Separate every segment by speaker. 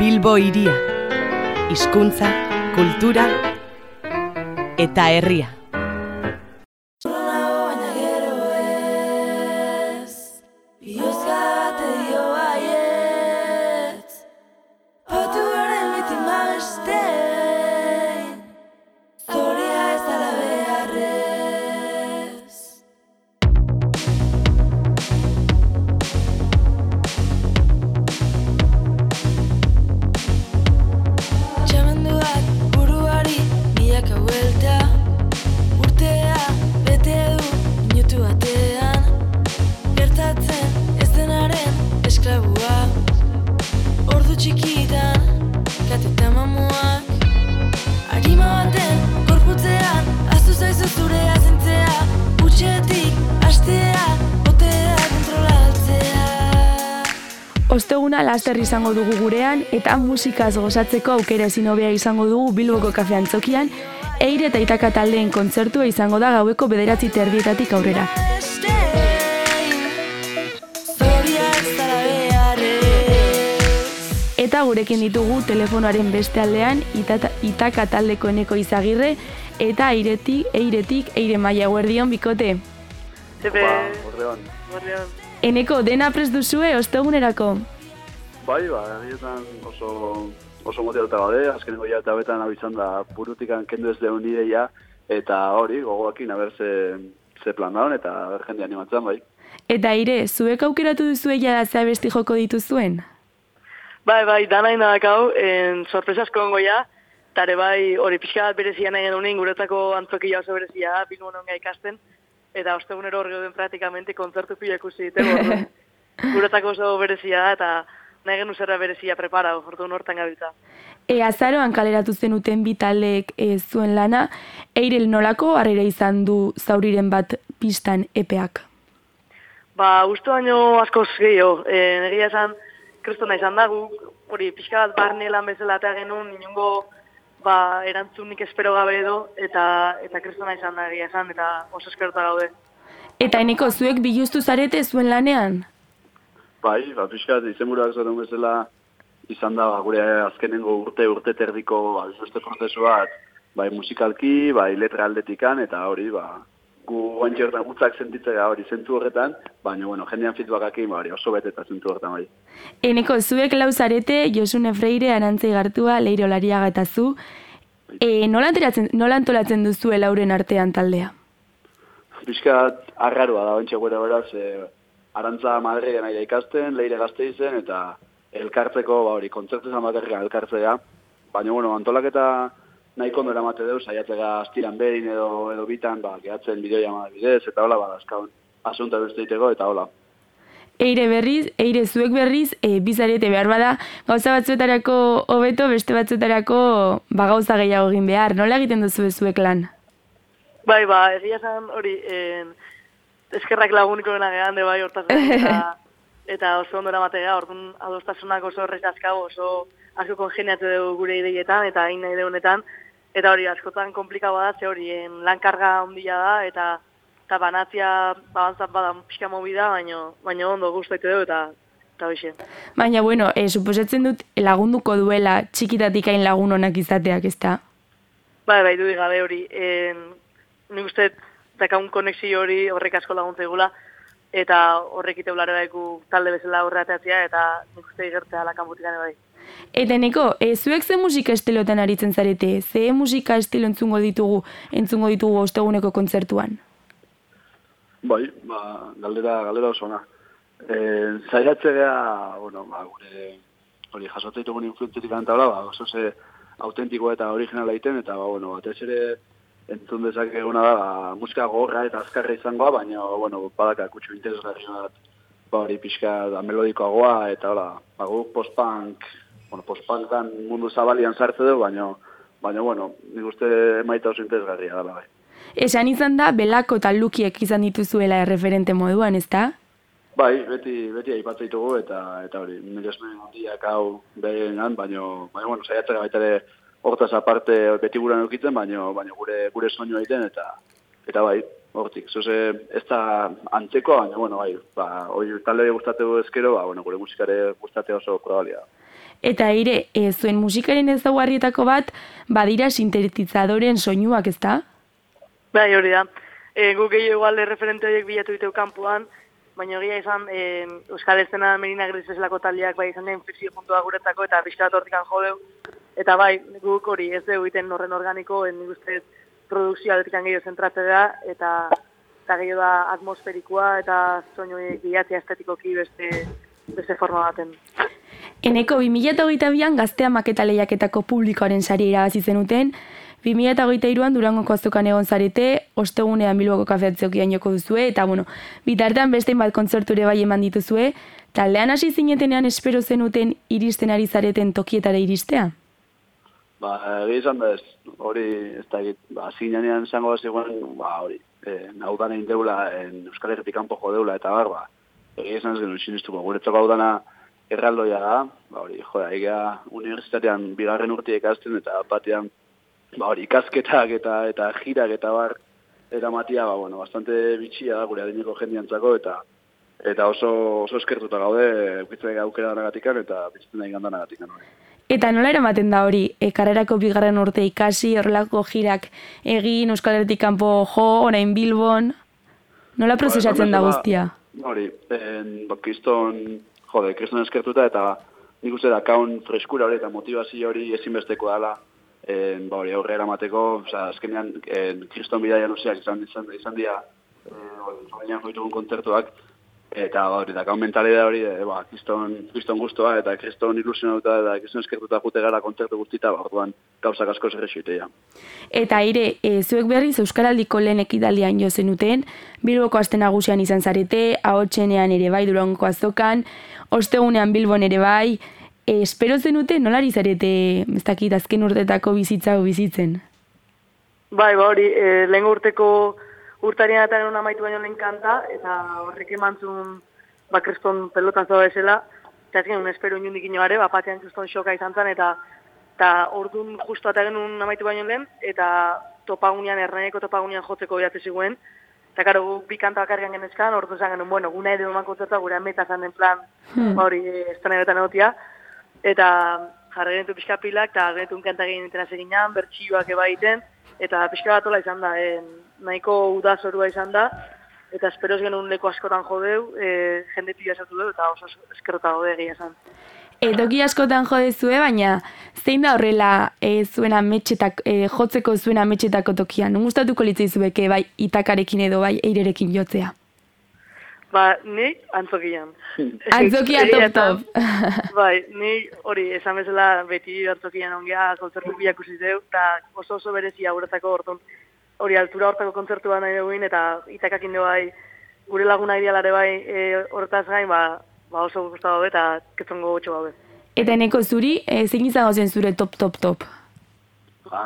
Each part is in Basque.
Speaker 1: Bilbo iria. Hizkuntza, kultura eta herria.
Speaker 2: Osteguna laster izango dugu gurean eta musikaz gozatzeko aukera ezin hobea izango dugu Bilboko kafean txokian, eire eta itaka taldeen kontzertua izango da gaueko bederatzi terdietatik aurrera. Eta gurekin ditugu telefonoaren beste aldean itata, itaka taldeko eneko izagirre eta airetik, eiretik, eire maia guardion bikote.
Speaker 3: Zepe.
Speaker 2: Eneko, dena prest duzue ostegunerako?
Speaker 4: Bai, ba, nire oso, oso motivatuta gaude, azkeneko ja eta betan abitzan da burutikan kendu ez deun ideia, eta hori, gogoakin, aber ze, ze plan daun, eta aber jende animatzen, bai.
Speaker 2: Eta aire, zuek aukeratu duzue jada ze abesti joko dituzuen?
Speaker 3: Bai, bai, danai nadak hau, en sorpresa asko ongo ja, tare bai, hori pixka bat berezia nahi genuen, guretzako antzokia oso berezia, bilbon onga ikasten, eta ostegunero hor gauden praktikamente kontzertu pila ikusi ditego, orduan. guretzako oso berezia da, eta nahi genuen zerra berezia prepara, orduan hortan gabiltza.
Speaker 2: E, azaroan kaleratu zenuten bi taldeek e, zuen lana, eirel nolako harrera izan du zauriren bat pistan epeak.
Speaker 3: Ba, uste baino askoz gehiago, e, negia esan, kristona izan da, guk hori pixka bat barne lan bezala eta genuen, inungo ba, erantzunik espero gabe edo, eta, eta kristona izan da egia esan, eta oso eskerta gaude.
Speaker 2: Eta eneko zuek biluztu zarete zuen lanean?
Speaker 4: Bai, ba, pixkat, izenburuak zaren bezala izan da, ba, gure azkenengo urte, urte terdiko, ba, beste prozesu bat, bai musikalki, bai letra aldetikan, eta hori, ba, gu guantxe horretan gutzak sentitzea hori zentu horretan, baina, bueno, jendean feedbackakin, ba, hori oso beteta zentu horretan, bai.
Speaker 2: Eneko zuek lau zarete, Josune Freire, Arantze Gartua, Leire Olariaga eta zu. E, nola, antolatzen, nola antolatzen duzue lauren artean taldea?
Speaker 4: Piskat arraroa da, bentsa gure beraz, e, arantza Madrilen aire ikasten, leire gazte izen, eta elkartzeko, ba hori, kontzertu izan bakarrik elkartzea. Baina, bueno, antolaketa nahiko ondo eramate deu, saiatzega astiran behin edo, edo bitan, ba, gehatzen bideoia bidez, eta hola, ba, dazkaun, asunta beste iteko, eta hola.
Speaker 2: Eire berriz, eire zuek berriz, e, bizarete behar bada, gauza batzuetarako hobeto, beste batzuetarako ba, gauza gehiago egin behar. Nola egiten duzu zuek lan?
Speaker 3: Bai, ba, egia esan hori, en, eskerrak laguniko dena gehan, de bai, hortaz eta, eta oso ondo eramatea, orduan adostasunak oso horrez askago, oso asko kongeniatu dugu gure ideietan, eta hain nahi deunetan, eta hori, askotan komplikaba da, ze hori, en, lan karga ondila da, eta eta banatzia babantzat bada pixka mobida, baina baina ondo guztaitu dugu, eta eta hoxe.
Speaker 2: Baina, bueno, e, suposatzen dut lagunduko duela txikitatik hain lagun onak izateak, ezta?
Speaker 3: Bai, bai, dudik gabe hori. En, nik uste, dakaun konexio hori horrek asko laguntza egula, eta horrek ite daiku talde bezala horreatatzea, eta nik uste igertzea lakanbotik bai.
Speaker 2: Eta neko, e, zuek ze musika estilotan aritzen zarete? Ze musika estilo entzungo ditugu, entzungo ditugu osteguneko kontzertuan?
Speaker 4: Bai, ba, galdera, galdera oso ona. E, zailatze geha, bueno, ba, gure, hori, jasotzen ditugun influentzetik antabla, ba, oso ze autentikoa eta originala egiten, eta, ba, bueno, batez ere entzun dezakeguna da, ba, musika gorra eta azkarra izangoa, baina, bueno, badaka kutsu interesgarri bat, ba, hori pixka da melodikoagoa, eta, hola, ba, guk post-punk, bueno, post-punkan mundu zabalian sartze du, baina, baina, bueno, nik uste maita oso interesgarria dela, bai.
Speaker 2: Esan izan da, belako eta lukiek izan dituzuela erreferente moduan, ezta?
Speaker 4: Bai, beti, beti aipatzen ditugu eta eta hori, nire esmen handiak hau behenan, baina, baina, bueno, saiatzera baita ere hortaz aparte beti gura nukitzen, baina, baina gure, gure soinu egiten eta eta bai, hortik. Zuze, ez da antzeko, baina, bueno, bai, ba, hori talde gustatu ezkero, ba, bueno, gure musikare gustate oso probalia.
Speaker 2: Eta ere, e, zuen musikaren ezaugarrietako bat, badira sintetizadoren soinuak, ezta?
Speaker 3: Bai, hori da. E, guk gehiago igual referente horiek bilatu diteu kanpoan, baina egia izan e, Euskal Estena Merina Gris bezalako taldeak bai izan den inflexio puntua guretzako eta pixkat hortikan jodeu. Eta bai, guk hori ez dugu egiten horren organiko, nik uste produkzioa aldetik gehiago zentratzea eta eta gehiago da atmosferikoa eta soinu bilatzea estetikoki beste, beste forma baten.
Speaker 2: Eneko 2008an gaztea maketa lehiaketako publikoaren sari irabazi zenuten, 2008an durangoko azokan egon zarete, ostegunean bilboko kafeatzeokian joko duzue, eta bueno, bitartean beste bat kontzerture bai eman dituzue, taldean hasi zinetenean espero zenuten iristen ari zareten tokietara iristea?
Speaker 4: Ba, egia izan da ez, hori ez da egit, ba, zinean zango zegoen, ba, hori, e, hau dana indeula, en Euskal Herretik kanpo jodeula, eta bar, ba, egia izan ez genuen sinistuko, guretzako hau dana erraldoia da, ba, hori, joda, egia universitatean bigarren urtiek azten, eta batean, ba, hori, ikasketak eta eta jirak eta bar, eta matia, ba, bueno, bastante bitxia da, gure adineko jendiantzako, eta eta oso, oso eskertuta gaude, eukitzen aukera danagatikan, eta bizitzen da ingandanagatikan, hori.
Speaker 2: Eta nola eramaten da hori, e, karrerako bigarren urte ikasi, horrelako jirak egin, Euskal Herretik kanpo jo, orain Bilbon, nola prozesatzen da guztia?
Speaker 4: Hori, en, ba, kriston, jode, kriston eskertuta eta nik uste da kaun freskura hori eta motivazio hori ezinbesteko dela, en, ba, hori aurrera mateko, oza, azkenean, en, kriston bidaian usiak izan, izan, izan dira, eh, joitugun kontzertuak, Eta hori, da, mentalidea hori, e, ba, kriston, kriston guztua, eta kriston ilusionauta, eta kriston eskertuta jute gara kontzertu guztita, ba, orduan, gauzak asko zer ja.
Speaker 2: Eta ire, e, zuek berriz Euskaraldiko lehen ekidalian jo zenuten, Bilboko aste nagusian izan zarete, ahotsenean ere bai durango azokan, ostegunean Bilbon ere bai, e, espero zenute nolari zarete, ez dakit, azken urtetako bizitza bizitzen?
Speaker 3: Bai, ba hori, e, lehen urteko urtarien eta egun amaitu baino lehen kanta, eta horrek emantzun ba, kreston pelotan zoa esela, eta genuen espero inundik inoare, ba, patean kreston xoka izan zen, eta eta orduan justu eta genuen amaitu baino lehen, eta topagunean, erraineko topagunean jotzeko behatze ziguen, eta karo, bi kanta bakarrian genezkan, ordu zen genuen, bueno, guna edo eman kontzertua, gure ameta zen den plan, hmm. ba, hori, ez da egotia, eta jarri gentu pixka pilak, eta genetun kanta egin intena seginan, bertxioak eba egiten, eta pixka bat izan da, en, nahiko udazorua izan da, eta esperoz genuen leko askotan jodeu, e, jende pila esatu du, eta oso eskerrota gode egia esan.
Speaker 2: Edoki askotan jodezue, baina zein da horrela e, zuen ametxetak, e, jotzeko zuen ametxetako tokian? Gustatuko litzei bai itakarekin edo bai eirerekin jotzea?
Speaker 3: Ba, ni antzokian.
Speaker 2: Antzokia top top.
Speaker 3: bai, ni hori esan bezala beti antzokian ongea kontzertu biak usizeu, eta oso oso berezia guretako hortun hori altura hortako kontzertu nahi duguin, eta itakakin du bai, gure laguna idealare bai e, hortaz gain, ba, ba oso gustatu eta ketzongo gotxo gabe.
Speaker 2: Eta neko zuri, e, zein izango zen zure top, top, top?
Speaker 4: Ba,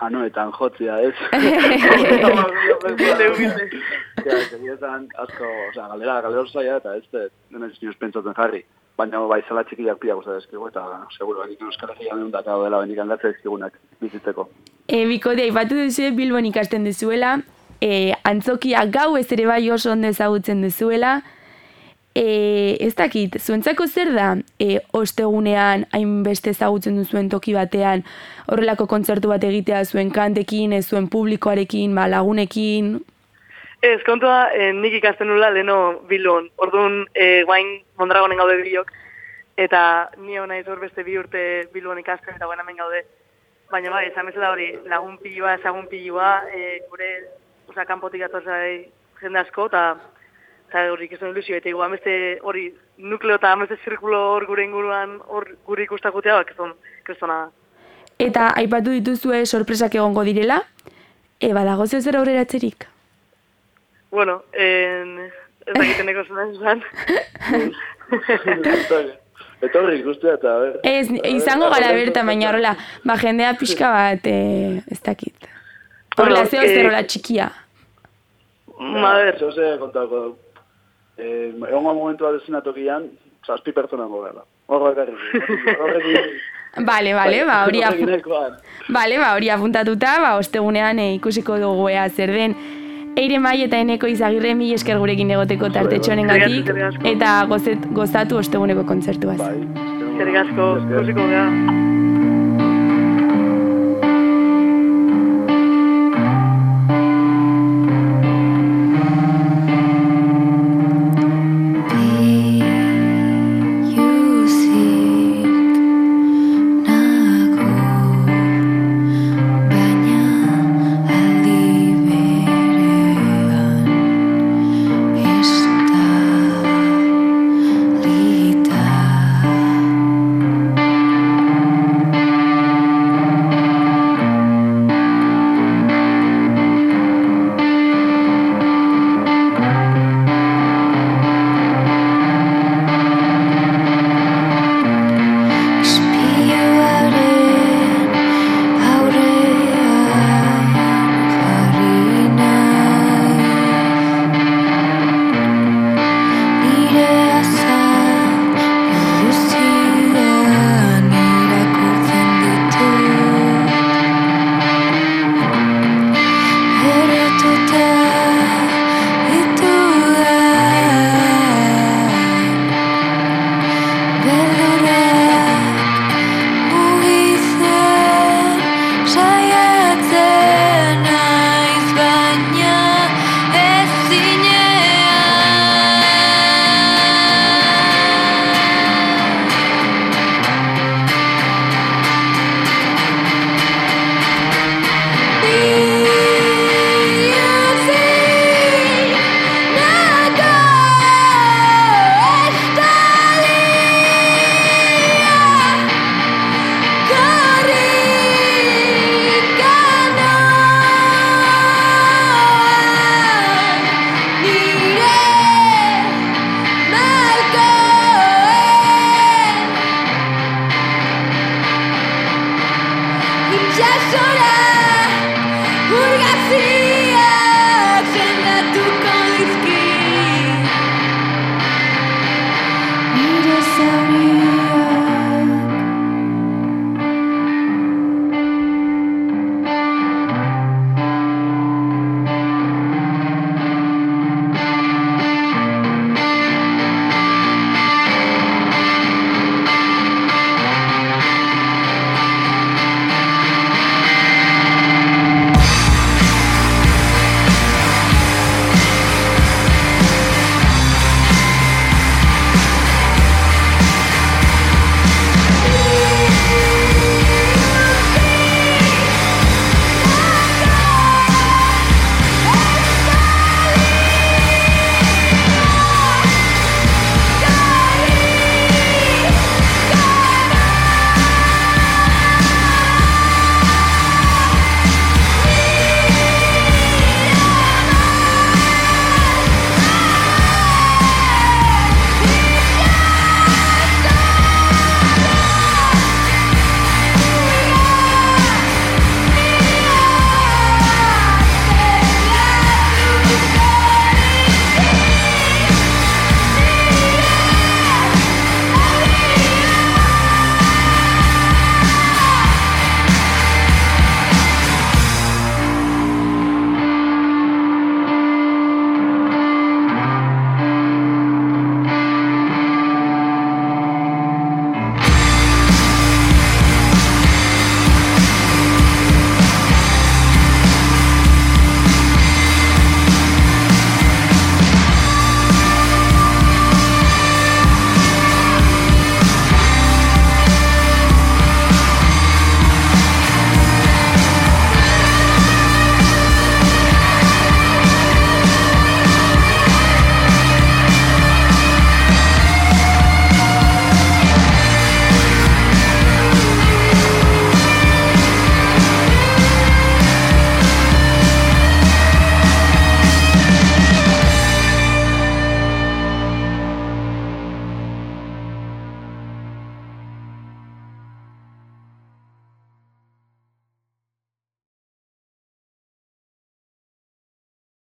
Speaker 4: anoetan jotzia, ez? Ja, zan, asko, oza, galera, galera zaila, eta ez, dena ez pentsatzen jarri. Baina bai zela txikiak pila guztat ezkigu, eta seguro, egiten euskal egia duen daka dela benik handatzen ezkigunak bizitzeko.
Speaker 2: E, Biko, ipatu duzu Bilbon ikasten duzuela, e, antzokia gau ez ere bai oso ondo ezagutzen duzuela, e, ez dakit, zuentzako zer da, e, ostegunean hainbeste ezagutzen duzuen toki batean, horrelako kontzertu bat egitea zuen kantekin, ez zuen publikoarekin, ba, lagunekin,
Speaker 3: Ez, kontua, eh, nik ikasten nula leno bilon. Orduan, eh, guain mondragonen gaude bilok. Eta ni hona izor beste bi urte bilon ikasten eta guain gaude. Baina bai, esan bezala hori, lagun pilua, ezagun pilua, eh, gure, oza, kanpotik atoza jende asko, eta eta hori ikusten ilusio, eta igual beste hori nukleo eta beste zirkulo hor gure inguruan hor gure ikustakutea, bak, ezon, kristona.
Speaker 2: Eta aipatu dituzue sorpresak egongo direla, e, badago zeu zer aurreratzerik?
Speaker 3: Bueno, en... Ez da giteneko zena esan.
Speaker 4: Eta horri ikustea eta, a ver.
Speaker 2: Ez, izango gara berta, baina horrela, ba, jendea pixka bat, eh, ez dakit. Horrela, zeo zer horrela txikia.
Speaker 3: Ma, a ver.
Speaker 4: Zeo ze kontako. Eh, egon momentu bat ezin atokian, zazpi pertsona gogela. Horra garri.
Speaker 2: Vale, vale, ba, hori Vale, ba, hori apuntatuta, ba, ostegunean eh, ikusiko dugu ea zer den. Eire mai eta eneko izagirre mi esker gurekin egoteko tartetxonen gatik, eta gozet, gozatu osteguneko kontzertuaz.
Speaker 4: Bai,
Speaker 5: Eskerrik asko,
Speaker 4: Esker.
Speaker 5: ikusiko gara.